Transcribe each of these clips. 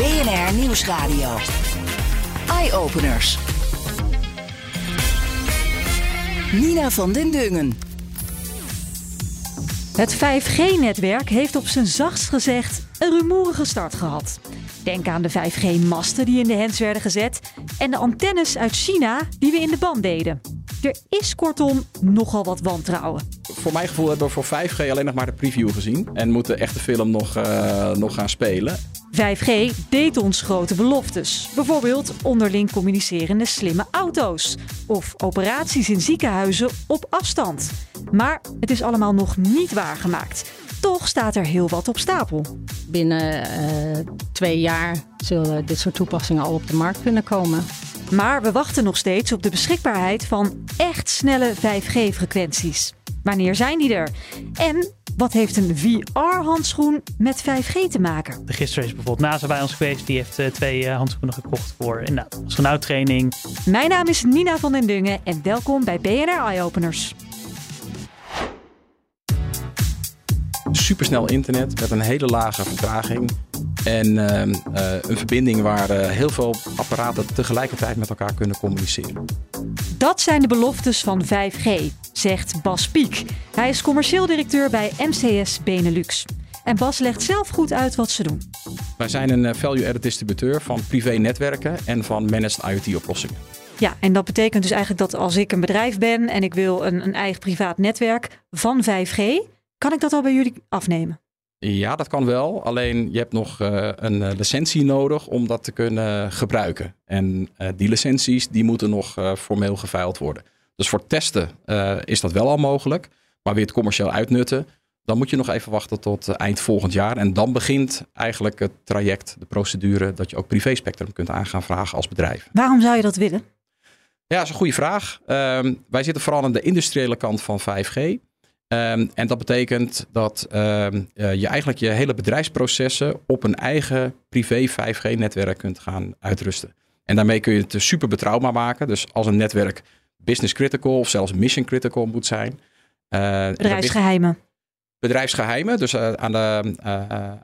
BNR Nieuwsradio. Eye-openers. Nina van den Dungen. Het 5G-netwerk heeft op zijn zachtst gezegd een rumoerige start gehad. Denk aan de 5G-masten die in de hens werden gezet en de antennes uit China die we in de band deden. Er is kortom nogal wat wantrouwen. Voor mijn gevoel hebben we voor 5G alleen nog maar de preview gezien. En moeten echt de film nog, uh, nog gaan spelen. 5G deed ons grote beloftes. Bijvoorbeeld onderling communicerende slimme auto's. Of operaties in ziekenhuizen op afstand. Maar het is allemaal nog niet waargemaakt. Toch staat er heel wat op stapel. Binnen uh, twee jaar zullen dit soort toepassingen al op de markt kunnen komen. Maar we wachten nog steeds op de beschikbaarheid van echt snelle 5G-frequenties. Wanneer zijn die er? En wat heeft een VR-handschoen met 5G te maken? Gisteren is bijvoorbeeld NASA bij ons geweest. Die heeft uh, twee uh, handschoenen gekocht voor astronauttraining. Mijn naam is Nina van den Dungen en welkom bij BNR Eye Openers. Supersnel internet met een hele lage vertraging. En uh, uh, een verbinding waar uh, heel veel apparaten tegelijkertijd met elkaar kunnen communiceren. Dat zijn de beloftes van 5G, zegt Bas Piek. Hij is commercieel directeur bij MCS Benelux. En Bas legt zelf goed uit wat ze doen. Wij zijn een value-added distributeur van privé-netwerken en van managed IoT-oplossingen. Ja, en dat betekent dus eigenlijk dat als ik een bedrijf ben en ik wil een, een eigen privaat netwerk van 5G, kan ik dat al bij jullie afnemen? Ja, dat kan wel. Alleen je hebt nog uh, een uh, licentie nodig om dat te kunnen gebruiken. En uh, die licenties die moeten nog formeel geveild worden. Dus voor testen is dat wel al mogelijk. Maar weer het commercieel uitnutten, dan moet je nog even wachten tot eind volgend jaar. En dan begint eigenlijk het traject, de procedure, dat je ook privé-spectrum kunt aan gaan vragen als bedrijf. Waarom zou je dat willen? Ja, dat is een goede vraag. Ehm, wij zitten vooral aan de industriële kant van 5G. Um, en dat betekent dat um, uh, je eigenlijk je hele bedrijfsprocessen op een eigen privé 5G-netwerk kunt gaan uitrusten. En daarmee kun je het super betrouwbaar maken. Dus als een netwerk business critical of zelfs mission critical moet zijn. Uh, bedrijfsgeheimen. Bedrijfsgeheimen, dus uh, aan, de,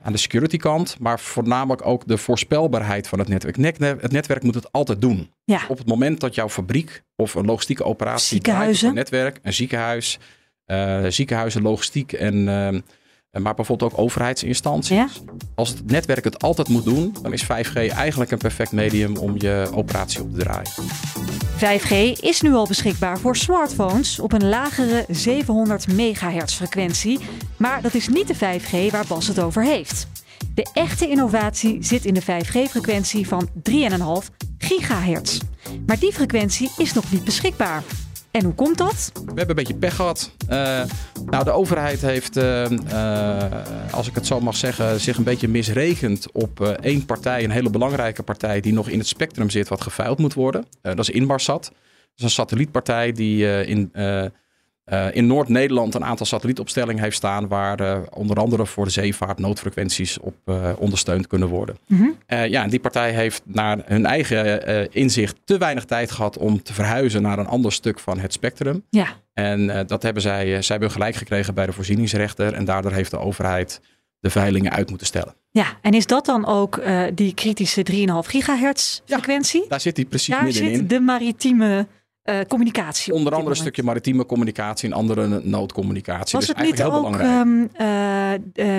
aan de security kant, maar voornamelijk ook de voorspelbaarheid van het netwerk. Net, het netwerk moet het altijd doen. Ja. Op het moment dat jouw fabriek of een logistieke operatie Ziekenhuizen. een netwerk, een ziekenhuis, ziekenhuizen, logistiek en uh, maar bijvoorbeeld ook overheidsinstanties. Ja? Als het netwerk het altijd moet doen, dan is 5G eigenlijk een perfect medium om je operatie op te draaien. 5G is nu al beschikbaar voor smartphones op een lagere 700 MHz frequentie. Maar dat is niet de 5G waar Bas het over heeft. De echte innovatie zit in de 5G-frequentie van 3,5 gigahertz. Maar die frequentie is nog niet beschikbaar. En hoe komt dat? We hebben een beetje pech gehad. Uh, nou, de overheid heeft, uh, uh, als ik het zo mag zeggen, zich een beetje misregend op één partij, een hele belangrijke partij, die nog in het spectrum zit, wat geveild moet worden. dat is Inmarsat. Dat is een satellietpartij die in, in Noord-Nederland een aantal satellietopstellingen heeft staan, waar onder andere voor de zeevaart noodfrequenties op ondersteund kunnen worden. Mm-hmm. ja, en die partij heeft naar hun eigen inzicht te weinig tijd gehad om te verhuizen naar een ander stuk van het spectrum. Ja. En dat hebben zij, zij hebben gelijk gekregen bij de voorzieningsrechter. En daardoor heeft de overheid de veilingen uit moeten stellen. Ja, en is dat dan ook die kritische 3,5 gigahertz frequentie? Ja, daar zit die precies daar middenin. Daar zit de maritieme communicatie Onder andere een stukje maritieme communicatie en andere noodcommunicatie. Was dus het niet heel ook um,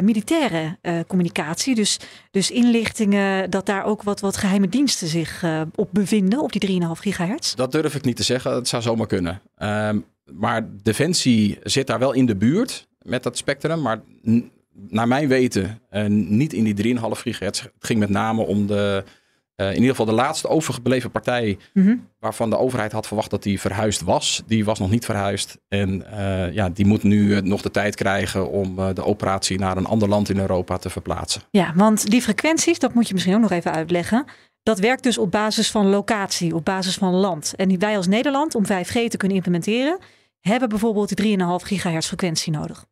militaire communicatie? Dus, dus inlichtingen, dat daar ook wat, wat geheime diensten zich op bevinden, op die 3,5 gigahertz? Dat durf ik niet te zeggen. Dat zou zomaar kunnen. Um, maar Defensie zit daar wel in de buurt met dat spectrum. Maar naar mijn weten uh, niet in die 3,5 gigahertz. Het ging met name om de, uh, in ieder geval de laatste overgebleven partij... Mm -hmm. waarvan de overheid had verwacht dat die verhuisd was. Die was nog niet verhuisd. En uh, ja, die moet nu nog de tijd krijgen om de operatie naar een ander land in Europa te verplaatsen. Ja, want die frequenties, dat moet je misschien ook nog even uitleggen... dat werkt dus op basis van locatie, op basis van land. En wij als Nederland, om 5G te kunnen implementeren, hebben bijvoorbeeld die 3,5 gigahertz frequentie nodig.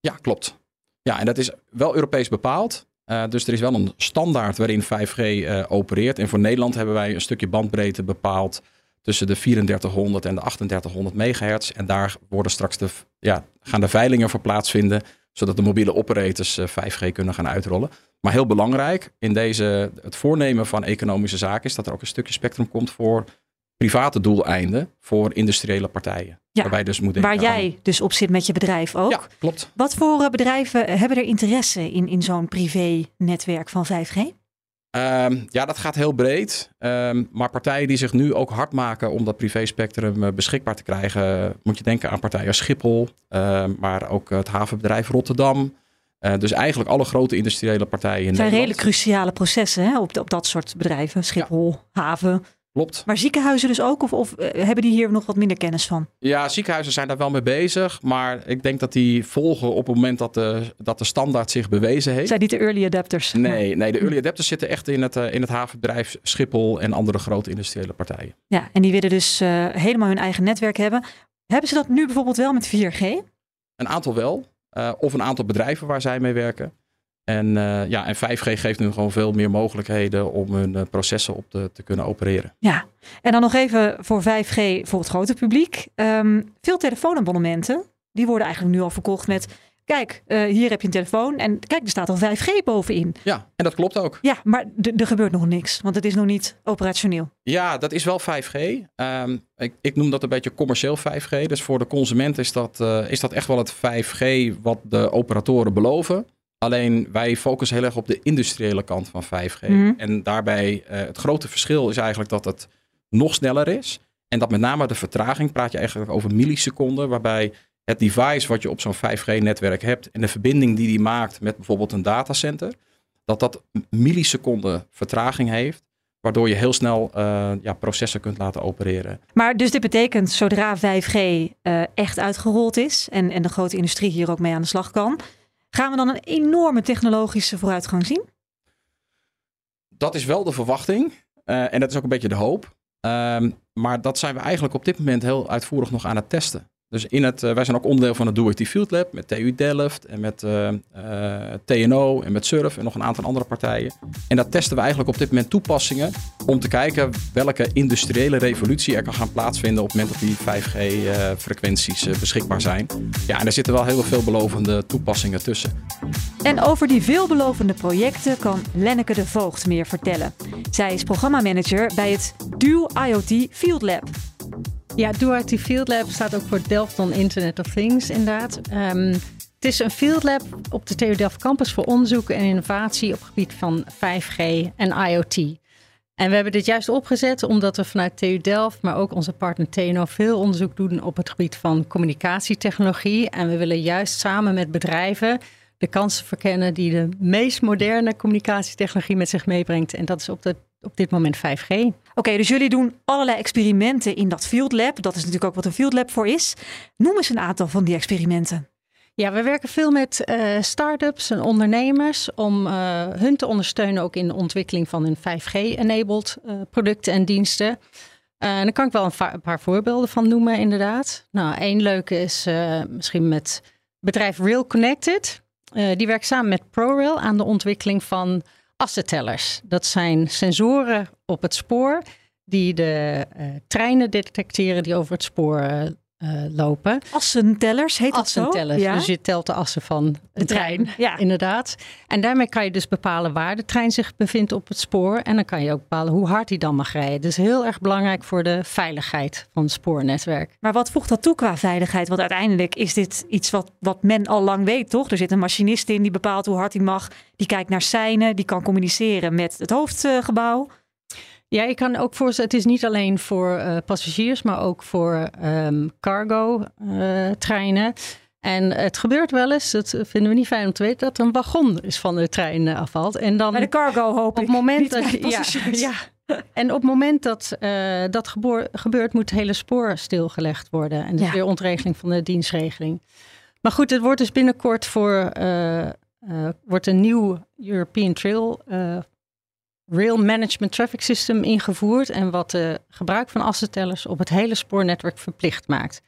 Ja, klopt. Ja, en dat is wel Europees bepaald. Uh, dus er is wel een standaard waarin 5G uh, opereert. En voor Nederland hebben wij een stukje bandbreedte bepaald tussen de 3400 en de 3800 megahertz. En daar worden straks de, ja, gaan de veilingen voor plaatsvinden, zodat de mobiele operators uh, 5G kunnen gaan uitrollen. Maar heel belangrijk in deze, het voornemen van economische zaken is dat er ook een stukje spectrum komt voor private doeleinden voor industriële partijen. Ja, waarbij dus moet waar jij dus op zit met je bedrijf ook. Ja, klopt. Wat voor uh, bedrijven hebben er interesse in, in zo'n privé-netwerk van 5G? Um, ja, dat gaat heel breed. Um, maar partijen die zich nu ook hard maken om dat privé-spectrum uh, beschikbaar te krijgen, moet je denken aan partijen als Schiphol, uh, maar ook het havenbedrijf Rotterdam. Uh, dus eigenlijk alle grote industriële partijen in Het zijn Nederland. redelijk cruciale processen hè, op, op dat soort bedrijven. Schiphol, ja. haven. Klopt. Maar ziekenhuizen dus ook? Of, of uh, hebben die hier nog wat minder kennis van? Ja, ziekenhuizen zijn daar wel mee bezig. Maar ik denk dat die volgen op het moment dat de, dat de standaard zich bewezen heeft. Zijn niet de early adapters? Nee, nee de early adapters zitten echt in het, uh, in het havenbedrijf Schiphol en andere grote industriële partijen. Ja, en die willen dus uh, helemaal hun eigen netwerk hebben. Hebben ze dat nu bijvoorbeeld wel met 4G? Een aantal wel. Of een aantal bedrijven waar zij mee werken. En, uh, ja, en 5G geeft nu gewoon veel meer mogelijkheden om hun uh, processen op te, te, kunnen opereren. Ja, en dan nog even voor 5G voor het grote publiek. Um, veel telefoonabonnementen, die worden eigenlijk nu al verkocht met... Kijk, uh, hier heb je een telefoon en kijk, er staat al 5G bovenin. Ja, en dat klopt ook. Ja, maar er gebeurt nog niks, want het is nog niet operationeel. Ja, dat is wel 5G. Um, ik, ik, noem dat een beetje commercieel 5G. Dus voor de consument is dat, is dat echt wel het 5G wat de operatoren beloven. Alleen wij focussen heel erg op de industriële kant van 5G. Mhm. Mm. En daarbij uh, het grote verschil is eigenlijk dat het nog sneller is. En dat met name de vertraging, praat je eigenlijk over milliseconden, waarbij het device wat je op zo'n 5G-netwerk hebt en de verbinding die die maakt met bijvoorbeeld een datacenter, dat dat milliseconden vertraging heeft. Waardoor je heel snel uh, ja, processen kunt laten opereren. Maar dus dit betekent, zodra 5G uh, echt uitgerold is en, en de grote industrie hier ook mee aan de slag kan, Gaan we dan een enorme technologische vooruitgang zien? Dat is wel de verwachting. Uh, en dat is ook een beetje de hoop. Um, maar dat zijn we eigenlijk op dit moment heel uitvoerig nog aan het testen. Dus in het, uh, wij zijn ook onderdeel van het Do IT Field Lab met TU Delft en met uh, TNO en met Surf en nog een aantal andere partijen. En daar testen we eigenlijk op dit moment toepassingen om te kijken welke industriële revolutie er kan gaan plaatsvinden op het moment dat die 5G-frequenties beschikbaar zijn. Ja, en er zitten wel heel veelbelovende toepassingen tussen. En over die veelbelovende projecten kan Lenneke de Voogd meer vertellen. Zij is programmamanager bij het Duo IoT Field Lab. Ja, DoIT Field Lab staat ook voor Delft on Internet of Things inderdaad. Um, het is een field lab op de TU Delft Campus voor onderzoek en innovatie op het gebied van 5G en IoT. En we hebben dit juist opgezet omdat we vanuit TU Delft, maar ook onze partner TNO, veel onderzoek doen op het gebied van communicatietechnologie. En we willen juist samen met bedrijven de kansen verkennen die de meest moderne communicatietechnologie met zich meebrengt. En dat is op, op dit moment 5G. Oké, dus jullie doen allerlei experimenten in dat Field Lab. Dat is natuurlijk ook wat een Field Lab voor is. Noem eens een aantal van die experimenten. Ja, we werken veel met uh, start-ups en ondernemers om uh, hun te ondersteunen ook in de ontwikkeling van hun 5G-enabled uh, producten en diensten. En daar kan ik wel een, een, paar voorbeelden van noemen, inderdaad. Nou, één leuke is misschien met bedrijf Rail Connected. Die werkt samen met ProRail aan de ontwikkeling van assentellers. Dat zijn sensoren op het spoor die de uh, treinen detecteren die over het spoor uh, lopen. Assentellers heet dat assentellers. zo? Ja? Dus je telt de assen van De trein, trein, ja. inderdaad. En daarmee kan je dus bepalen waar de trein zich bevindt op het spoor. En dan kan je ook bepalen hoe hard die dan mag rijden. Dus heel erg belangrijk voor de veiligheid van het spoornetwerk. Maar wat voegt dat toe qua veiligheid? Want uiteindelijk is dit iets wat, wat men al lang weet, toch? Er zit een machinist in die bepaalt hoe hard hij mag. Die kijkt naar seinen, die kan communiceren met het hoofdgebouw. Ja, je kan ook voorstellen, het is niet alleen voor uh, passagiers, maar ook voor um, cargo uh, treinen. En het gebeurt wel eens, dat vinden we niet fijn om te weten, dat er een wagon is van de trein uh, afvalt. En dan bij de cargo hoop op ik. moment dat ja, ja, en op het moment dat dat geboor, gebeurt, moet het hele spoor stilgelegd worden. En Ja. is weer ontregeling van de dienstregeling. Maar goed, het wordt dus binnenkort voor wordt een nieuw European Trail Rail Management Traffic System ingevoerd. En wat de gebruik van assetellers op het hele spoornetwerk verplicht maakt.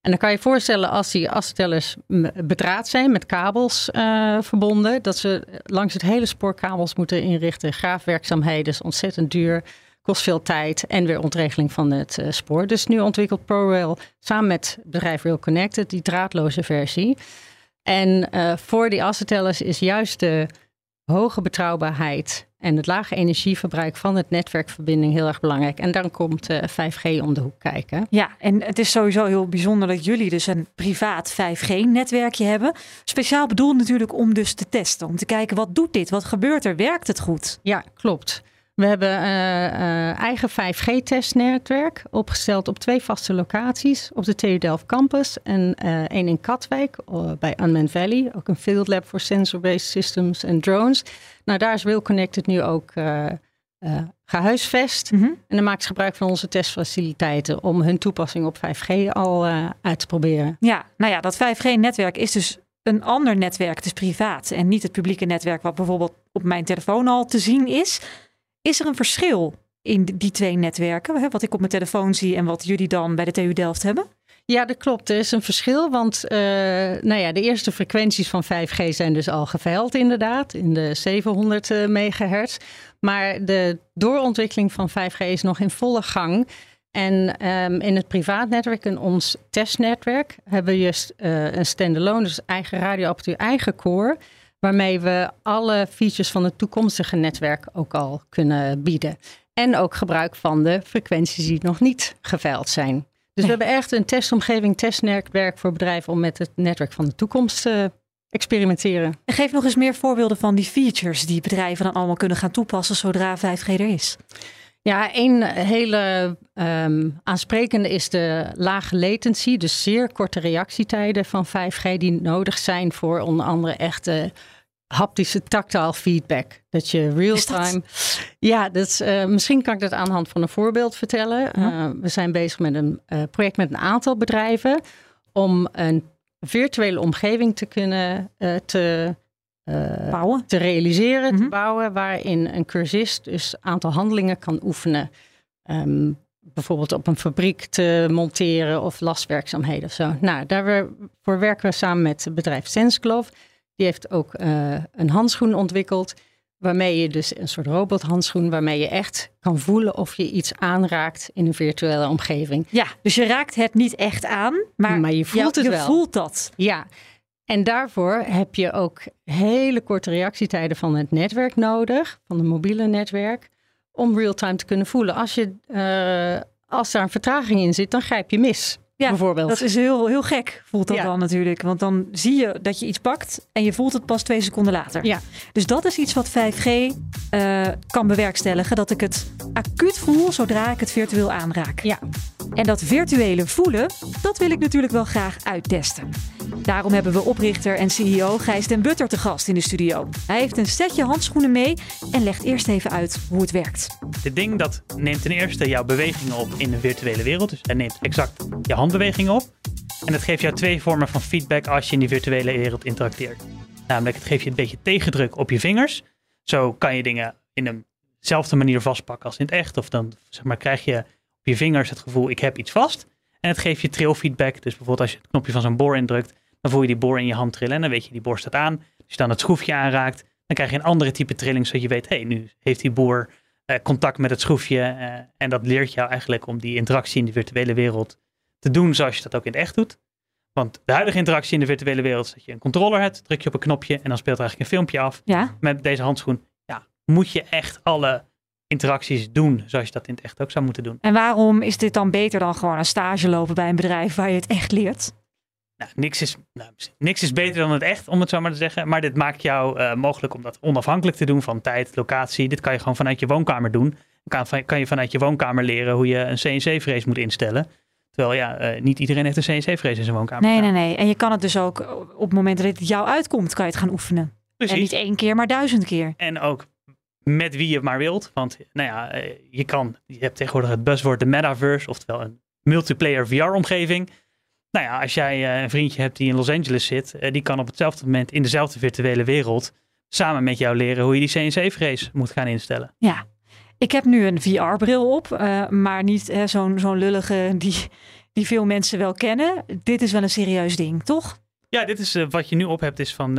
En dan kan je voorstellen als die assetellers bedraad zijn met kabels uh, verbonden. Dat ze langs het hele spoor kabels moeten inrichten. Graafwerkzaamheden is ontzettend duur kost veel tijd en weer ontregeling van het uh, spoor. Dus nu ontwikkelt ProRail samen met bedrijf Rail Connected die draadloze versie. En uh, voor die assetellers is juist de hoge betrouwbaarheid en het lage energieverbruik van het netwerkverbinding heel erg belangrijk. En dan komt uh, eh, 5G om de hoek kijken. Ja, en het is sowieso heel bijzonder dat jullie dus een privaat 5G-netwerkje hebben. Speciaal bedoeld natuurlijk om dus te testen, om te kijken wat doet dit, wat gebeurt er, werkt het goed? Ja, klopt. We hebben uh, uh, eigen 5G-testnetwerk opgesteld op twee vaste locaties. Op de TU Delft campus en uh, één in Katwijk bij Unmanned Valley. Ook een field lab voor sensor-based systems en drones. Nou, daar is Will Connected nu ook gehuisvest. Mm -hmm. En dan maakt ze gebruik van onze testfaciliteiten om hun toepassing op 5G al uit te proberen. Ja, nou ja, dat 5G-netwerk is dus een ander netwerk. Het is privaat en niet het publieke netwerk wat bijvoorbeeld op mijn telefoon al te zien is. Is er een verschil in die twee netwerken, wat ik op mijn telefoon zie en wat jullie dan bij de TU Delft hebben? Ja, dat klopt. Er is een verschil, want uh, nou ja, de eerste frequenties van 5G zijn dus al geveild inderdaad, in de 700 uh, megahertz. Maar de doorontwikkeling van 5G is nog in volle gang. En um, in het privaatnetwerk, in ons testnetwerk, hebben we juist uh, een standalone, dus eigen radioapparatuur, eigen core waarmee we alle features van het toekomstige netwerk ook al kunnen bieden. En ook gebruik van de frequenties die nog niet geveild zijn. Dus we hebben echt een testomgeving, testnetwerk voor bedrijven om met het netwerk van de toekomst te experimenteren. En geef nog eens meer voorbeelden van die features die bedrijven dan allemaal kunnen gaan toepassen zodra 5G er is. Ja, een hele um, aansprekende is de lage latency, dus zeer korte reactietijden van 5G die nodig zijn voor onder andere echte haptische tactile feedback. Dat je real-time. Ja, dat uh, misschien kan ik dat aan de hand van een voorbeeld vertellen. Uh, we zijn bezig met een uh, project met een aantal bedrijven om een virtuele omgeving te kunnen te bouwen. te realiseren, mm -hmm. te mhm. bouwen, waarin een cursist dus een aantal handelingen kan oefenen. Um, bijvoorbeeld op een fabriek te monteren of laswerkzaamheden of zo. Nou, daarvoor werken we samen met het bedrijf SenseGlove. Die heeft ook uh, een handschoen ontwikkeld, waarmee je dus een soort robothandschoen, waarmee je echt kan voelen of je iets aanraakt in een virtuele omgeving. Ja, dus je raakt het niet echt aan, maar, maar je voelt ja, het je wel. voelt dat. Ja, en daarvoor heb je ook hele korte reactietijden van het netwerk nodig, van het mobiele netwerk, om real-time te kunnen voelen. Als, je, uh, als daar een vertraging in zit, dan grijp je mis. Ja, bijvoorbeeld. dat is heel, heel gek, voelt dat ja. dan natuurlijk. Want dan zie je dat je iets pakt en je voelt het pas twee seconden later. Ja. Dus dat is iets wat 5G uh, kan bewerkstelligen. Dat ik het acuut voel zodra ik het virtueel aanraak. Ja. En dat virtuele voelen, dat wil ik natuurlijk wel graag uittesten. Daarom hebben we oprichter en CEO Gijs den Butter te gast in de studio. Hij heeft een setje handschoenen mee en legt eerst even uit hoe het werkt. Dit ding dat neemt ten eerste jouw bewegingen op in de virtuele wereld. Dus hij neemt exact je handbewegingen op. En het geeft jou twee vormen van feedback als je in die virtuele wereld interacteert. Namelijk, het geeft je een beetje tegendruk op je vingers. Zo kan je dingen in eenzelfde manier vastpakken als in het echt. Of dan zeg maar, krijg je je vingers het gevoel, ik heb iets vast. En het geeft je trilfeedback. Dus bijvoorbeeld als je het knopje van zo'n boor indrukt, dan voel je die boor in je hand trillen en dan weet je, die boor staat aan. Als je dan het schroefje aanraakt, dan krijg je een andere type trilling, zodat je weet, hé, hey, nu heeft die boor uh, contact met het schroefje. Uh, en dat leert jou eigenlijk om die interactie in de virtuele wereld te doen zoals je dat ook in het echt doet. Want de huidige interactie in de virtuele wereld is dat je een controller hebt, druk je op een knopje en dan speelt er eigenlijk een filmpje af. Ja. Met deze handschoen ja, moet je echt alle interacties doen zoals je dat in het echt ook zou moeten doen. En waarom is dit dan beter dan gewoon een stage lopen bij een bedrijf waar je het echt leert? Nou, niks, is, nou, niks is beter dan het echt, om het zo maar te zeggen. Maar dit maakt jou uh, mogelijk om dat onafhankelijk te doen van tijd, locatie. Dit kan je gewoon vanuit je woonkamer doen. Dan kan, kan je vanuit je woonkamer leren hoe je een CNC-vrees moet instellen. Terwijl ja, uh, niet iedereen heeft een CNC-vrees in zijn woonkamer. Nee, nee, nee. En je kan het dus ook op het moment dat het jou uitkomt, kan je het gaan oefenen. Precies. En niet één keer, maar duizend keer. En ook met wie je maar wilt. Want nou ja, je kan, je hebt tegenwoordig het buzzword de metaverse, oftewel een multiplayer VR-omgeving. Nou ja, als jij een vriendje hebt die in Los Angeles zit, die kan op hetzelfde moment in dezelfde virtuele wereld samen met jou leren hoe je die CNC-vrees moet gaan instellen. Ja, ik heb nu een VR-bril op, uh, maar niet zo'n zo'n lullige die, die veel mensen wel kennen. Dit is wel een serieus ding, toch? Ja, dit is uh, wat je nu op hebt, is van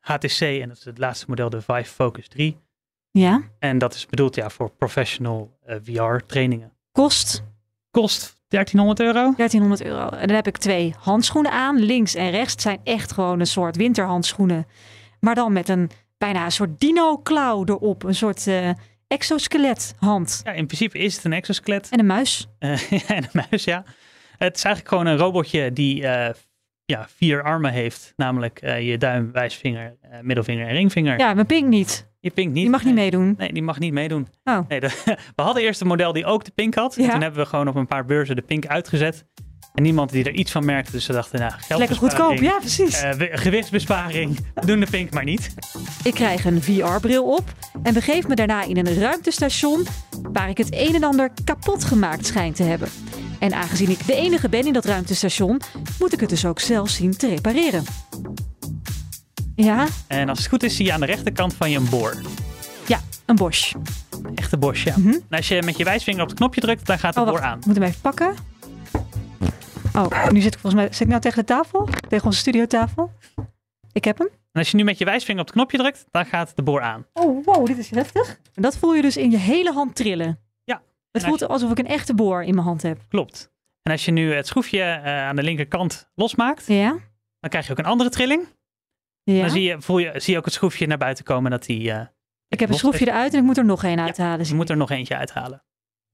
HTC en dat is het laatste model, de Vive Focus 3. Ja. En dat is bedoeld ja, voor professional VR-trainingen. Kost? Kost 1300 euro. 1300 euro. En dan heb ik twee handschoenen aan, links en rechts. Zijn echt gewoon een soort winterhandschoenen. Maar dan met een bijna een soort dino-klauw erop. Een soort uh, exoskelethand. Ja, in principe is het een exoskelet. En een muis. Uh, en een muis, ja. Het is eigenlijk gewoon een robotje die uh, ja, vier armen heeft. Namelijk je duim, wijsvinger, middelvinger en ringvinger. Ja, mijn pink niet. Je pink niet. Die mag niet meedoen. Nee, die mag niet meedoen. Oh. Nee, de, we hadden eerst een model die ook de pink had. Ja. En toen hebben we gewoon op een paar beurzen de pink uitgezet. En niemand die er iets van merkte. Dus ze dachten, nou, geld Lekker goedkoop, ja precies. Uh, gewichtsbesparing, we doen de pink maar niet. Ik krijg een VR-bril op en begeef me daarna in een ruimtestation waar ik het een en ander kapot gemaakt schijn te hebben. En aangezien ik de enige ben in dat ruimtestation, moet ik het dus ook zelf zien te repareren. Ja? En als het goed is, zie je aan de rechterkant van je een boor. Ja, een Bosch. Een echte Bosch, ja. Mhm. En als je met je wijsvinger op het knopje drukt, dan gaat de Oh, boor aan. Ik moet hem even pakken. Oh, nu zit ik volgens mij zit ik nou tegen de tafel? Tegen onze studiotafel? Ik heb hem. En als je nu met je wijsvinger op het knopje drukt, dan gaat de boor aan. Oh, wow, dit is heftig. En dat voel je dus in je hele hand trillen. Ja. Het voelt alsof ik een echte boor in mijn hand heb. Klopt. En als je nu het schroefje eh, aan de linkerkant losmaakt, Ja? dan krijg je ook een andere trilling. Ja. Dan zie je, voel je, zie je ook het schroefje naar buiten komen dat die... eh, ik heb een schroefje eruit en ik moet er nog één uithalen. Je zie moet er nog eentje uithalen.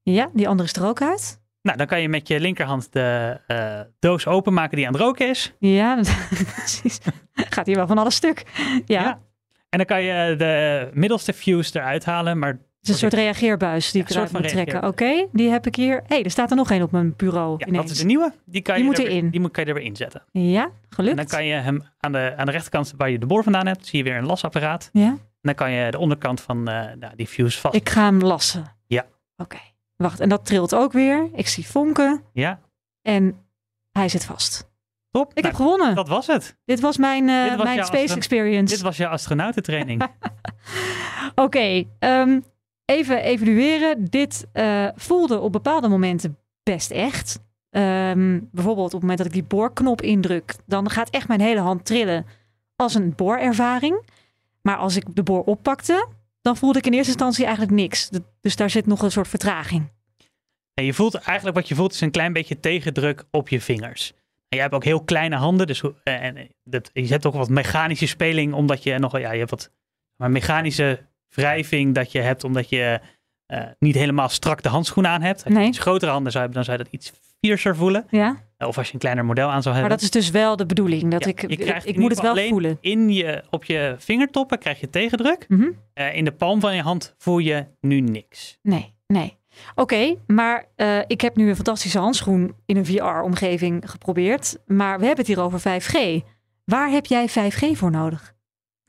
Ja, die andere is er ook uit. Nou, dan kan je met je linkerhand de eh, doos openmaken die aan het roken is. Ja, precies. Gaat hier wel van alles stuk. Ja, Ja. En dan kan je de middelste fuse eruit halen, maar het is een soort reageerbuis die ik eruit moet trekken. Oké, die heb ik hier. Hé, hey, er staat er nog één op mijn bureau ja, ineens. dat is de nieuwe. Die, kan Die je moet er erin. Die moet, kan je er weer inzetten. Ja, gelukt. En dan kan je hem aan de, aan de rechterkant waar je de boor vandaan hebt, zie je weer een lasapparaat. Ja, En dan kan je de onderkant van eh, nou, die fuse vast. ik ga hem lassen. Ja. Oké, wacht. En dat trilt ook weer. Ik zie vonken Ja, en hij zit vast. top. Ik Nou, heb gewonnen. dat was het. Dit was mijn, eh, Dit was mijn space experience. Dit was je astronautentraining. Oké, ehm, even evalueren. Dit eh, voelde op bepaalde momenten best echt. Ehm, bijvoorbeeld op het moment dat ik die boorknop indruk, dan gaat echt mijn hele hand trillen als een boorervaring. Maar als ik de boor oppakte, dan voelde ik in eerste instantie eigenlijk niks. Dus daar zit nog een soort vertraging. Je voelt eigenlijk wat je voelt is een klein beetje tegendruk op je vingers. En jij hebt ook heel kleine handen, dus en dat, je hebt ook wat mechanische speling, omdat je nog, ja, je hebt wat maar mechanische wrijving dat je hebt, omdat je eh, niet helemaal strak de handschoenen aan hebt. Als je Nee. iets grotere handen zou hebben, dan zou je dat iets fiercer voelen. Ja, Of als je een kleiner model aan zou maar hebben. dat is dus wel de bedoeling. Dat Ja, ik, je ik, krijgt ik moet het wel voelen. In je, op je vingertoppen krijg je tegendruk. Eh, in de palm van je hand voel je nu niks. Nee, nee. Oké, maar eh, ik heb nu een fantastische handschoen in een VR-omgeving geprobeerd. Maar we hebben het hier over 5G. Waar heb jij 5G voor nodig?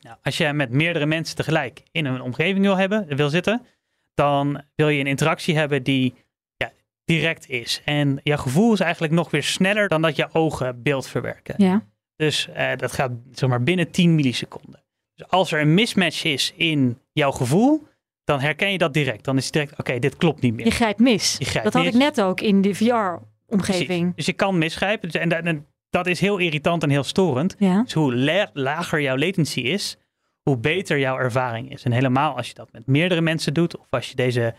Nou, als je met meerdere mensen tegelijk in een omgeving wil, hebben, wil zitten, dan wil je een interactie hebben die ja, direct is. En jouw gevoel is eigenlijk nog weer sneller dan dat je ogen beeld verwerken. Ja. Dus eh, dat gaat zeg maar binnen 10 milliseconden. Dus als er een mismatch is in jouw gevoel, dan herken je dat direct. Dan is het direct, oké, dit klopt niet meer. Je grijpt mis. Je grijpt dat had ik net ook in de. VR-omgeving. Dus je kan misgrijpen. Dus- En, en dat is heel irritant en heel storend. Ja. Dus hoe la- lager jouw latency is, hoe beter jouw ervaring is. En helemaal als je dat met meerdere mensen doet, of als je deze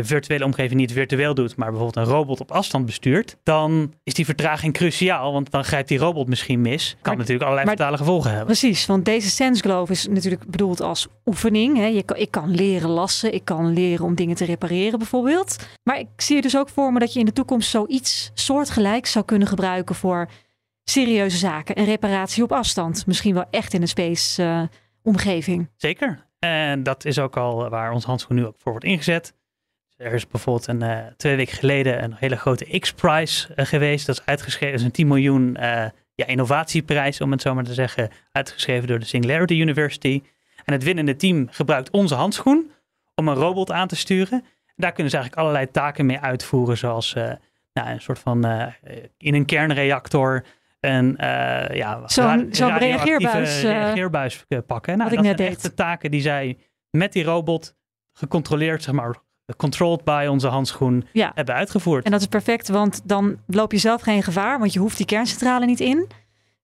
virtuele omgeving niet virtueel doet, maar bijvoorbeeld een robot op afstand bestuurt, dan is die vertraging cruciaal, want dan grijpt die robot misschien mis. Kan Maar- natuurlijk allerlei maar- fatale gevolgen hebben. Precies, want deze Sense Glove is natuurlijk bedoeld als oefening. Hè. Je kan, ik kan leren lassen, ik kan leren om dingen te repareren bijvoorbeeld. Maar ik zie er dus ook voor me dat je in de toekomst zoiets soortgelijks zou kunnen gebruiken voor serieuze zaken. Een reparatie op afstand. Misschien wel echt in een space eh. Zeker. En dat is ook al waar ons handschoen nu ook voor wordt ingezet. Er is bijvoorbeeld een, eh, twee weken geleden een hele grote X-Prize eh, geweest. Dat is uitgeschreven, is een 10 miljoen ja, innovatieprijs, om het zo maar te zeggen. Uitgeschreven door de Singularity University. En het winnende team gebruikt onze handschoen om een robot aan te sturen. En daar kunnen ze eigenlijk allerlei taken mee uitvoeren, zoals nou, een soort van in een kernreactor een uh, ja, zo'n radioactieve reageerbuis, eh, reageerbuis eh, pakken. Nou, ik dat net zijn deed. echt de taken die zij met die robot gecontroleerd, zeg maar, controlled by onze handschoen Ja. hebben uitgevoerd. En dat is perfect, want dan loop je zelf geen gevaar, want je hoeft die kerncentrale niet in.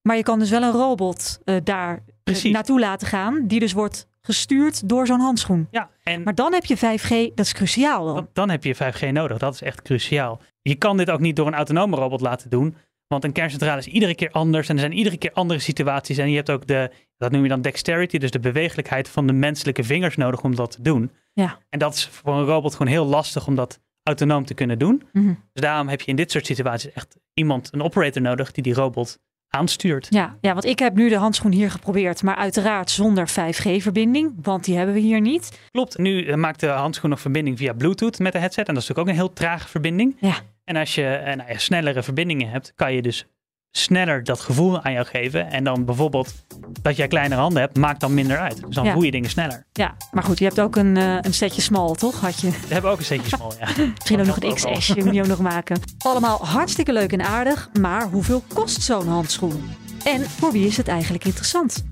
Maar je kan dus wel een robot eh, daar eh, naartoe laten gaan, die dus wordt gestuurd door zo'n handschoen. Ja, en Maar dan heb je 5G, dat is cruciaal dan. dan, dan heb je 5G nodig. Dat is echt cruciaal. Je kan dit ook niet door een autonome robot laten doen. Want een kerncentrale is iedere keer anders. En er zijn iedere keer andere situaties. En je hebt ook de, dat noem je dan dexterity. Dus de bewegelijkheid van de menselijke vingers nodig om dat te doen. Ja. En dat is voor een robot gewoon heel lastig om dat autonoom te kunnen doen. Mhm. Dus daarom heb je in dit soort situaties echt iemand, een operator nodig die die robot aanstuurt. Ja, ja, want ik heb nu de handschoen hier geprobeerd, maar uiteraard zonder 5G-verbinding, want die hebben we hier niet. Klopt, nu eh, maakt de handschoen nog verbinding via Bluetooth met de headset. En dat is natuurlijk ook een heel trage verbinding. Ja. En als je nou ja, snellere verbindingen hebt, kan je dus sneller dat gevoel aan jou geven. En dan bijvoorbeeld dat jij kleinere handen hebt, maakt dan minder uit. Dus dan Ja. voel je dingen sneller. Ja, maar goed, je hebt ook een, eh, een setje small, toch? Had je We hebben ook een setje small, ja. misschien ook nog een helpt ook XS, je moet die ook nog maken. Allemaal hartstikke leuk en aardig, maar hoeveel kost zo'n handschoen? En voor wie is het eigenlijk interessant?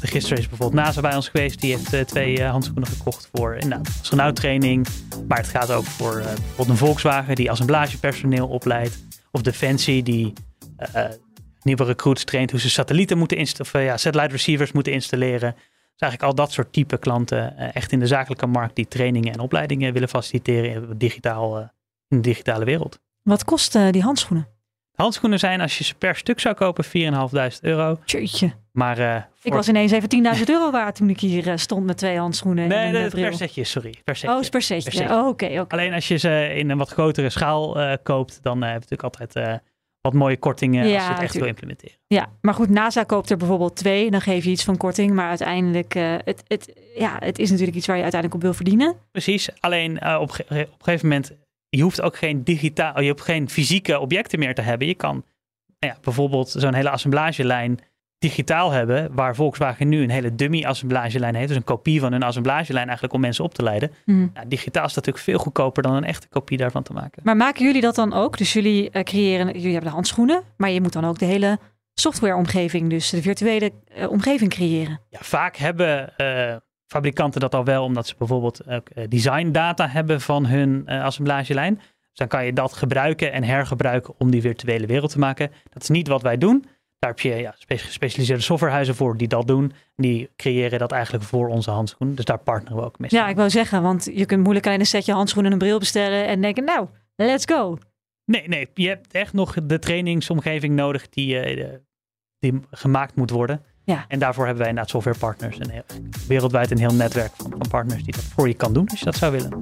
Gisteren is bijvoorbeeld NASA bij ons geweest. Die heeft eh, twee eh, handschoenen gekocht voor inderdaad astronauttraining. Maar het gaat ook voor eh, bijvoorbeeld een Volkswagen die assemblagepersoneel opleidt. Of Defensie die nieuwe recruits traint hoe ze satellieten moeten installeren. Of ja, satellite receivers moeten installeren. Dus eigenlijk al dat soort type klanten echt in de zakelijke markt die trainingen en opleidingen willen faciliteren in, digitaal, in de digitale wereld. Wat kosten die handschoenen? Handschoenen zijn als je ze per stuk zou kopen 4.500 euro. Tjeetje. Maar eh, Ik was ineens even 10.000 euro waard toen ik hier eh, stond met twee handschoenen en Nee, een dat eh, per setje, sorry. Per setje. Oh, per setje. Oh, Oké, oké. Alleen als je ze in een wat grotere schaal koopt, dan heb je natuurlijk altijd wat mooie kortingen Ja, als je het echt wil implementeren. Ja, maar goed, NASA koopt er bijvoorbeeld twee. Dan geef je iets van korting. Maar uiteindelijk, het, het, ja, het is natuurlijk iets waar je uiteindelijk op wil verdienen. Precies, alleen op, ge- op een gegeven moment, je hoeft ook geen digitaal, je hoeft geen fysieke objecten meer te hebben. Je kan nou ja, bijvoorbeeld zo'n hele assemblagelijn digitaal hebben, waar Volkswagen nu een hele dummy assemblagelijn heeft. Dus een kopie van hun assemblagelijn eigenlijk om mensen op te leiden. Mhm. Digitaal is dat natuurlijk veel goedkoper dan een echte kopie daarvan te maken. Maar maken jullie dat dan ook? Dus jullie eh, creëren, jullie hebben de handschoenen. Maar je moet dan ook de hele softwareomgeving, dus de virtuele eh, omgeving creëren. Ja, vaak hebben eh, fabrikanten dat al wel, omdat ze bijvoorbeeld ook eh, design data hebben van hun eh, assemblagelijn. Dus dan kan je dat gebruiken en hergebruiken om die virtuele wereld te maken. Dat is niet wat wij doen. Daar heb je ja, spe- gespecialiseerde softwarehuizen voor die dat doen. Die creëren dat eigenlijk voor onze handschoenen. Dus daar partneren we ook mee. Ja, ik wou zeggen, want je kunt moeilijk alleen een setje handschoenen en een bril bestellen en denken, nou, let's go. Nee, nee, je hebt echt nog de trainingsomgeving nodig die, eh, die gemaakt moet worden. Ja. En daarvoor hebben wij inderdaad softwarepartners. En heel- wereldwijd een heel netwerk van, van partners die dat voor je kan doen als je dat zou willen.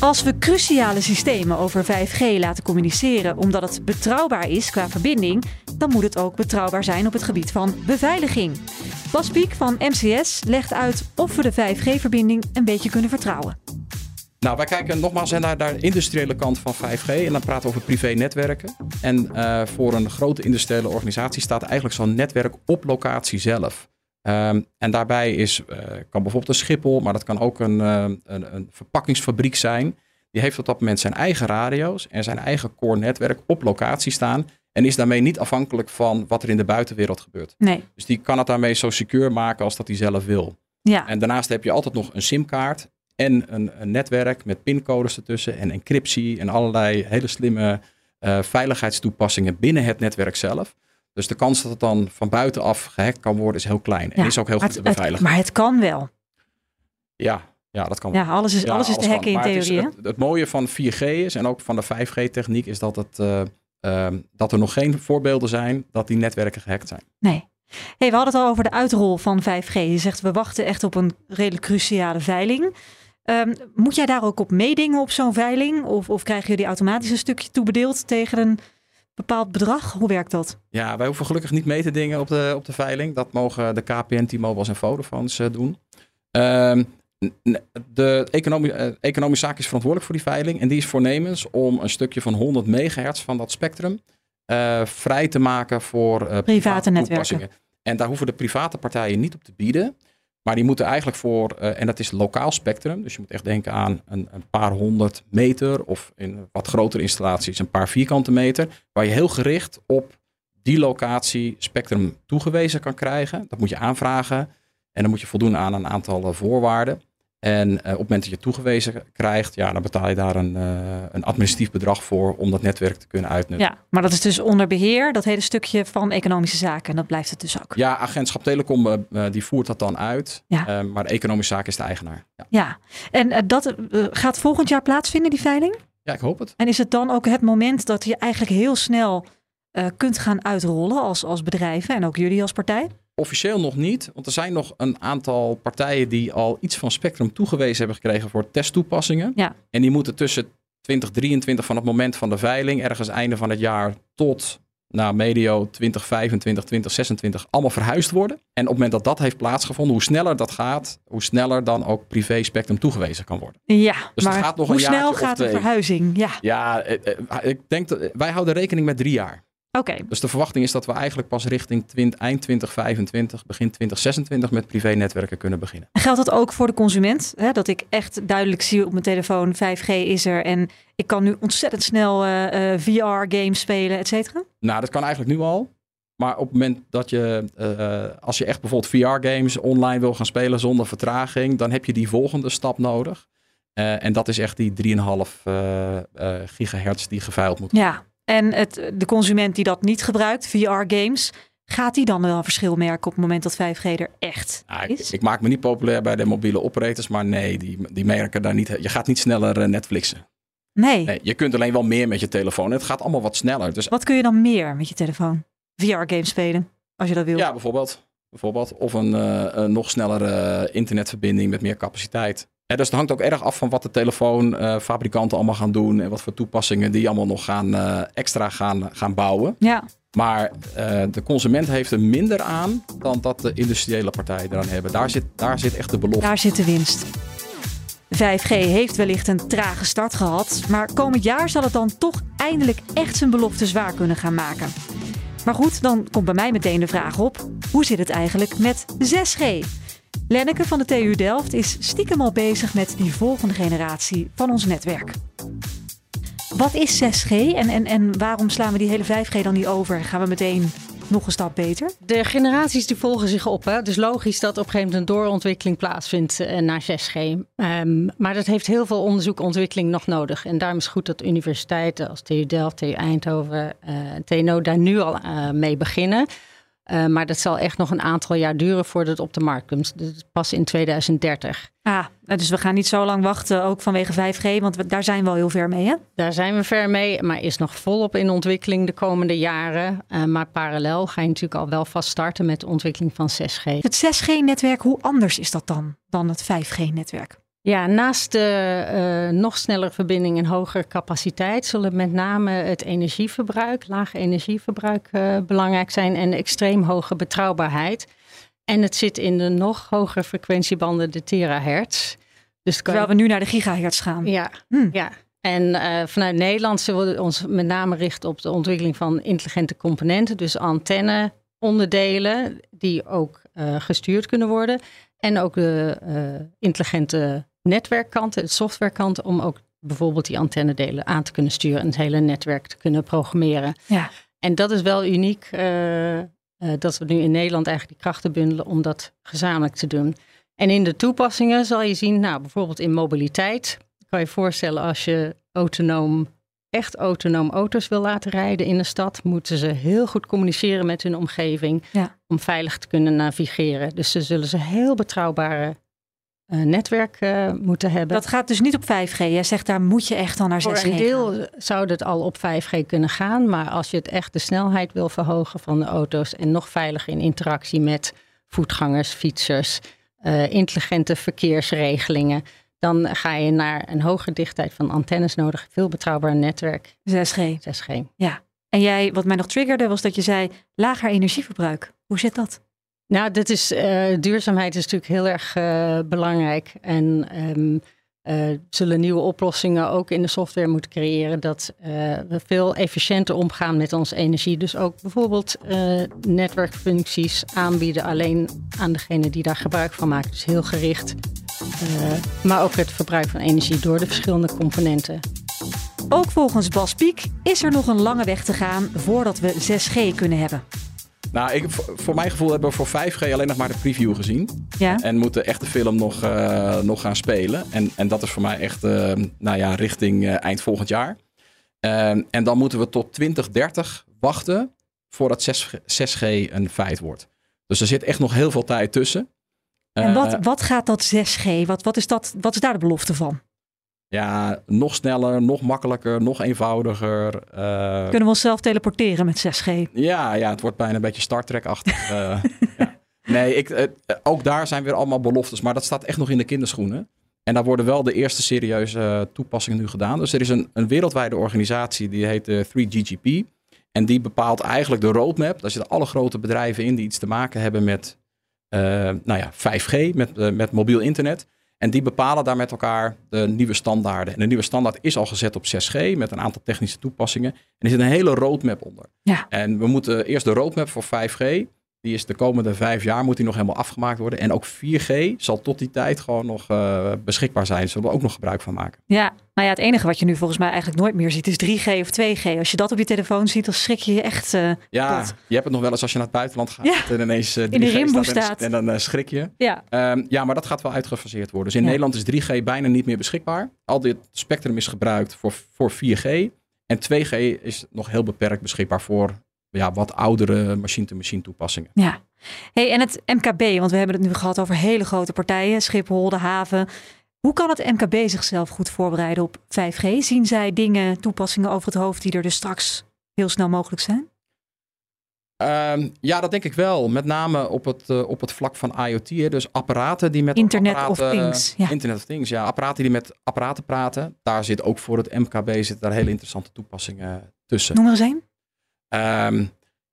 Als we cruciale systemen over 5G laten communiceren omdat het betrouwbaar is qua verbinding, dan moet het ook betrouwbaar zijn op het gebied van beveiliging. Bas Piek van MCS legt uit of we de 5G-verbinding een beetje kunnen vertrouwen. Nou, wij kijken nogmaals naar de industriële kant van 5G. En dan praten we over privé-netwerken. En eh, voor een grote industriële organisatie staat eigenlijk zo'n netwerk op locatie zelf. Ehm, en daarbij is, eh, kan bijvoorbeeld een Schiphol, maar dat kan ook een, eh, een, een verpakkingsfabriek zijn. Die heeft op dat moment zijn eigen radio's en zijn eigen core netwerk op locatie staan. En is daarmee niet afhankelijk van wat er in de buitenwereld gebeurt. Nee, Dus die kan het daarmee zo secure maken als dat hij zelf wil. ja. En daarnaast heb je altijd nog een simkaart en een, een netwerk met pincodes ertussen en encryptie en allerlei hele slimme eh, veiligheidstoepassingen binnen het netwerk zelf. Dus de kans dat het dan van buitenaf gehackt kan worden is heel klein. En Ja, is ook heel goed te het- beveiligen. maar het kan wel. Ja, ja, dat kan. Ja, alles is, Ja, alles is te kan. hacken in Maar het is- theorie. Het, het mooie van 4G is en ook van de 5G-techniek is dat, het, eh, ehm, dat er nog geen voorbeelden zijn dat die netwerken gehackt zijn. Nee. Hey, we hadden het al over de uitrol van 5G. Je zegt we wachten echt op een redelijk cruciale veiling. Ehm, moet jij daar ook op meedingen op zo'n veiling? Of, of krijgen jullie automatisch een stukje toebedeeld tegen een bepaald bedrag? Hoe werkt dat? Ja, wij hoeven gelukkig niet mee te dingen op de, op de veiling. Dat mogen de KPN, T-Mobiles en Vodafones eh, doen. Ehm, de economie, eh, economische zaak is verantwoordelijk voor die veiling. En die is voornemens om een stukje van 100 megahertz van dat spectrum eh, vrij te maken voor eh, private netwerken. En daar hoeven de private partijen niet op te bieden. Maar die moeten eigenlijk voor, eh, en dat is lokaal spectrum. Dus je moet echt denken aan een, een paar honderd meter. Of in wat grotere installaties een paar vierkante meter. Waar je heel gericht op die locatie spectrum toegewezen kan krijgen. Dat moet je aanvragen en dan moet je voldoen aan een aantal eh, voorwaarden. En eh, op het moment dat je toegewezen krijgt, ja, dan betaal je daar een, uh, een administratief bedrag voor om dat netwerk te kunnen uitnutten. Ja, maar dat is dus onder beheer, dat hele stukje van economische zaken. En dat blijft het dus ook. Ja, agentschap Telecom uh, die voert dat dan uit. Ja. maar economische zaken is de eigenaar. Ja, ja. en dat gaat volgend jaar plaatsvinden, die veiling? Ja, ik hoop het. En is het dan ook het moment dat je eigenlijk heel snel kunt gaan uitrollen als, als bedrijven en ook jullie als partij? Officieel nog niet, want er zijn nog een aantal partijen die al iets van Spectrum toegewezen hebben gekregen voor testtoepassingen. Ja. En die moeten tussen 2023 van het moment van de veiling, ergens einde van het jaar, tot naar medio 2025, 2026 allemaal verhuisd worden. En op het moment dat dat heeft plaatsgevonden, hoe sneller dat gaat, hoe sneller dan ook privé spectrum toegewezen kan worden. Ja, dus maar gaat nog hoe een snel gaat de verhuizing? Ja, ja eh, eh, ik denk dat wij houden rekening met drie jaar. Oké. Dus de verwachting is dat we eigenlijk pas richting eind 2025, begin 2026 met privé-netwerken kunnen beginnen. Geldt dat ook voor de consument? Hè? Dat ik echt duidelijk zie op mijn telefoon 5G is er en ik kan nu ontzettend snel uh, uh, VR-games spelen, et cetera? Nou, dat kan eigenlijk nu al. Maar op het moment dat je, uh, als je echt bijvoorbeeld VR-games online wil gaan spelen zonder vertraging, dan heb je die volgende stap nodig. en dat is echt die 3,5 gigahertz die geveild moet worden. Ja, en het, de consument die dat niet gebruikt, VR-games, gaat die dan wel een verschil merken op het moment dat 5G er echt is? Ik, maak me niet populair bij de mobiele operators, maar nee, die, die merken daar niet. Je gaat niet sneller uh, Netflixen. Nee. nee. Je kunt alleen wel meer met je telefoon. Het gaat allemaal wat sneller. Dus... Wat kun je dan meer met je telefoon? VR-games spelen, als je dat wil. Ja, bijvoorbeeld. bijvoorbeeld. Of een, uh, een nog snellere internetverbinding met meer capaciteit dus het hangt ook erg af van wat de telefoonfabrikanten allemaal gaan doen. En wat voor toepassingen die allemaal nog gaan, uh, extra gaan, gaan bouwen. Ja. Maar uh, de consument heeft er minder aan dan dat de industriële partijen eraan hebben. Daar zit, daar zit echt de belofte. Daar zit de winst. 5G heeft wellicht een trage start gehad, maar komend jaar zal het dan toch eindelijk echt zijn belofte waar kunnen gaan maken. Maar goed, dan komt bij mij meteen de vraag op: hoe zit het eigenlijk met 6G? Lenneke van de TU Delft is stiekem al bezig met die volgende generatie van ons netwerk. Wat is 6G en, en, en waarom slaan we die hele 5G dan niet over? Gaan we meteen nog een stap beter? De generaties die volgen zich op. Hè? Dus logisch dat op een gegeven moment een doorontwikkeling plaatsvindt uh, naar 6G. Um, ehm, maar dat heeft heel veel onderzoek en ontwikkeling nog nodig. En daarom is het goed dat universiteiten als TU Delft, TU Eindhoven, uh, TNO daar nu al uh, mee beginnen. Uh, maar dat zal echt nog een aantal jaar duren voordat het op de markt komt. Dus pas in 2030. Ah, dus we gaan niet zo lang wachten, ook vanwege 5G, want we, daar zijn we al heel ver mee, hè? Daar zijn we ver mee, maar is nog volop in ontwikkeling de komende jaren. Uh, maar parallel ga je natuurlijk al wel vast starten met de ontwikkeling van 6G. Het 6G-netwerk, hoe anders is dat dan dan het 5G-netwerk? Ja, naast de uh, nog snellere verbinding en hogere capaciteit zullen met name het energieverbruik, lage energieverbruik uh, belangrijk zijn en extreem hoge betrouwbaarheid. En het zit in de nog hogere frequentiebanden, de terahertz. Dus Terwijl we nu naar de gigahertz gaan. Ja, hm. ja. En uh, vanuit Nederland zullen we ons met name richten op de ontwikkeling van intelligente componenten, dus antenne onderdelen die ook gestuurd kunnen worden. En ook de intelligente netwerkkant, het softwarekant, om ook bijvoorbeeld die antennedelen aan te kunnen sturen en het hele netwerk te kunnen programmeren. Ja. En dat is wel uniek uh, uh, dat we nu in Nederland eigenlijk die krachten bundelen om dat gezamenlijk te doen. En in de toepassingen zal je zien, nou bijvoorbeeld in mobiliteit, kan je voorstellen als je autonoom, echt autonoom auto's wil laten rijden in de stad, moeten ze heel goed communiceren met hun omgeving ja. om veilig te kunnen navigeren. Dus ze zullen ze heel betrouwbare netwerk uh, moeten hebben. Dat gaat dus niet op 5G. Jij zegt daar moet je echt dan naar 6G Voor een deel zou het al op 5G kunnen gaan. Maar als je het echt de snelheid wil verhogen van de auto's... en nog veiliger in interactie met voetgangers, fietsers... Uh, intelligente verkeersregelingen... dan ga je naar een hogere dichtheid van antennes nodig. Veel betrouwbaar netwerk. 6G. 6G. Ja. En jij, wat mij nog triggerde, was dat je zei lager energieverbruik. Hoe zit dat? Nou, dit is, uh, duurzaamheid is natuurlijk heel erg uh, belangrijk. En um, zullen nieuwe oplossingen ook in de software moeten creëren. Dat we veel efficiënter omgaan met onze energie. Dus ook bijvoorbeeld netwerkfuncties aanbieden alleen aan degene die daar gebruik van maken. Dus heel gericht. maar ook het verbruik van energie door de verschillende componenten. Ook volgens Bas Piek is er nog een lange weg te gaan voordat we 6G kunnen hebben. Nou, ik, voor mijn gevoel hebben we voor 5G alleen nog maar de preview gezien. Ja? En moeten echt de film nog, eh, nog gaan spelen. En, en dat is voor mij echt, eh, nou ja, richting eh, eind volgend jaar. Ehm, en dan moeten we tot 2030 wachten voordat 6G, 6G een feit wordt. Dus er zit echt nog heel veel tijd tussen. En Eh, wat, wat gaat dat 6G? Wat, wat, is dat, wat is daar de belofte van? Ja, nog sneller, nog makkelijker, nog eenvoudiger. eh, Kunnen we onszelf teleporteren met 6G? Ja, ja, het wordt bijna een beetje Star Trek-achtig. eh, ja. Nee, ik, eh, ook daar zijn weer allemaal beloftes, maar dat staat echt nog in de kinderschoenen. En daar worden wel de eerste serieuze toepassingen nu gedaan. Dus er is een, een wereldwijde organisatie die heet de 3GGP. En die bepaalt eigenlijk de roadmap. Daar zitten alle grote bedrijven in die iets te maken hebben met nou ja, 5G, met, met mobiel internet. En die bepalen daar met elkaar de nieuwe standaarden. En de nieuwe standaard is al gezet op 6G met een aantal technische toepassingen. En er zit een hele roadmap onder. Ja. En we moeten eerst de roadmap voor 5G. Die is de komende vijf jaar moet die nog helemaal afgemaakt worden. En ook 4G zal tot die tijd gewoon nog eh, beschikbaar zijn. Zullen we ook nog gebruik van maken. Ja, nou ja, het enige wat je nu volgens mij eigenlijk nooit meer ziet is 3G of 2G. Als je dat op je telefoon ziet, dan schrik je je echt. eh, Ja, Tot. je hebt het nog wel eens als je naar het buitenland gaat. Ja. En ineens eh, 3G de rimboe staat en- staat. En, dan schrik je. ja. Ehm, ja, maar dat gaat wel uitgefaseerd worden. Dus in Ja. Nederland is 3G bijna niet meer beschikbaar. Al dit spectrum is gebruikt voor, voor 4G. En 2G is nog heel beperkt beschikbaar voor ja, wat oudere machine-to-machine toepassingen. ja. Hey, en het MKB, want we hebben het nu gehad over hele grote partijen, Schiphol, de haven. Hoe kan het MKB zichzelf goed voorbereiden op 5G? Zien zij dingen, toepassingen over het hoofd die er dus straks heel snel mogelijk zijn? Ehm, ja, dat denk ik wel. Met name op het, eh, op het vlak van IoT. Hè. Dus apparaten die met Internet of apparaten, Things, ja. Internet of Things, ja. Apparaten die met apparaten praten. Daar zit ook voor het MKB zitten daar hele interessante toepassingen tussen. Noem er eens één. Ehm,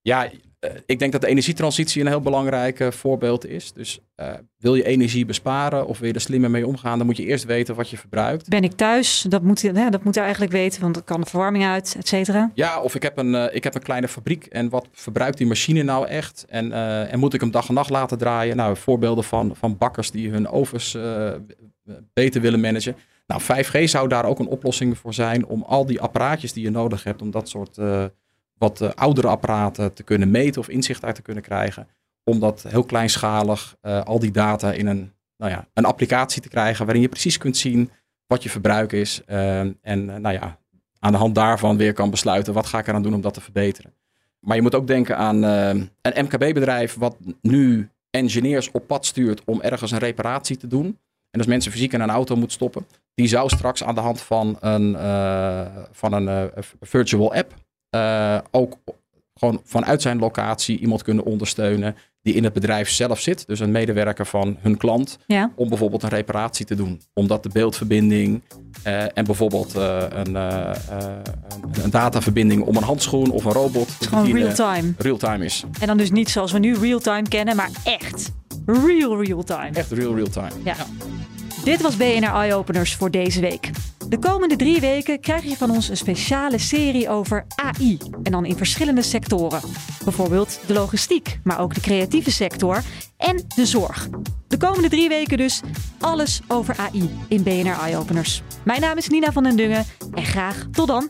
ja, eh, ik denk dat de energietransitie een heel belangrijk eh, voorbeeld is. Dus eh, wil je energie besparen of wil je er slimmer mee omgaan, dan moet je eerst weten wat je verbruikt. Ben ik thuis? Dat moet, hè, dat moet hij eigenlijk weten, want dan kan de verwarming uit, et cetera. Ja, of ik heb een, ik heb een kleine fabriek en wat verbruikt die machine nou echt? En, en moet ik hem dag en nacht laten draaien? Nou, voorbeelden van, van bakkers die hun ovens beter willen managen. Nou, 5G zou daar ook een oplossing voor zijn om al die apparaatjes die je nodig hebt, om dat soort wat eh, oudere apparaten te kunnen meten of inzicht uit te kunnen krijgen. Om dat heel kleinschalig, eh, al die data in een, nou ja, een applicatie te krijgen waarin je precies kunt zien wat je verbruik is. Eh, en nou ja, aan de hand daarvan weer kan besluiten wat ga ik eraan doen om dat te verbeteren. Maar je moet ook denken aan een MKB-bedrijf wat nu engineers op pad stuurt om ergens een reparatie te doen. En als mensen fysiek in een auto moet stoppen, die zou straks aan de hand van een, van een virtual app eh, ook gewoon vanuit zijn locatie iemand kunnen ondersteunen die in het bedrijf zelf zit. Dus een medewerker van hun klant Ja. om bijvoorbeeld een reparatie te doen. Omdat de beeldverbinding eh, en bijvoorbeeld eh, een, een, dataverbinding om een handschoen of een robot Het is gewoon real-time. real-time is. En dan dus niet zoals we nu real-time kennen, maar echt real real-time. Echt real real-time. Ja. Dit was BNR Eye Openers voor deze week. De komende drie weken krijg je van ons een speciale serie over AI. En dan in verschillende sectoren. Bijvoorbeeld de logistiek, maar ook de creatieve sector en de zorg. De komende drie weken dus alles over AI in BNR Eye Openers. Mijn naam is Nina van den Dungen en graag tot dan.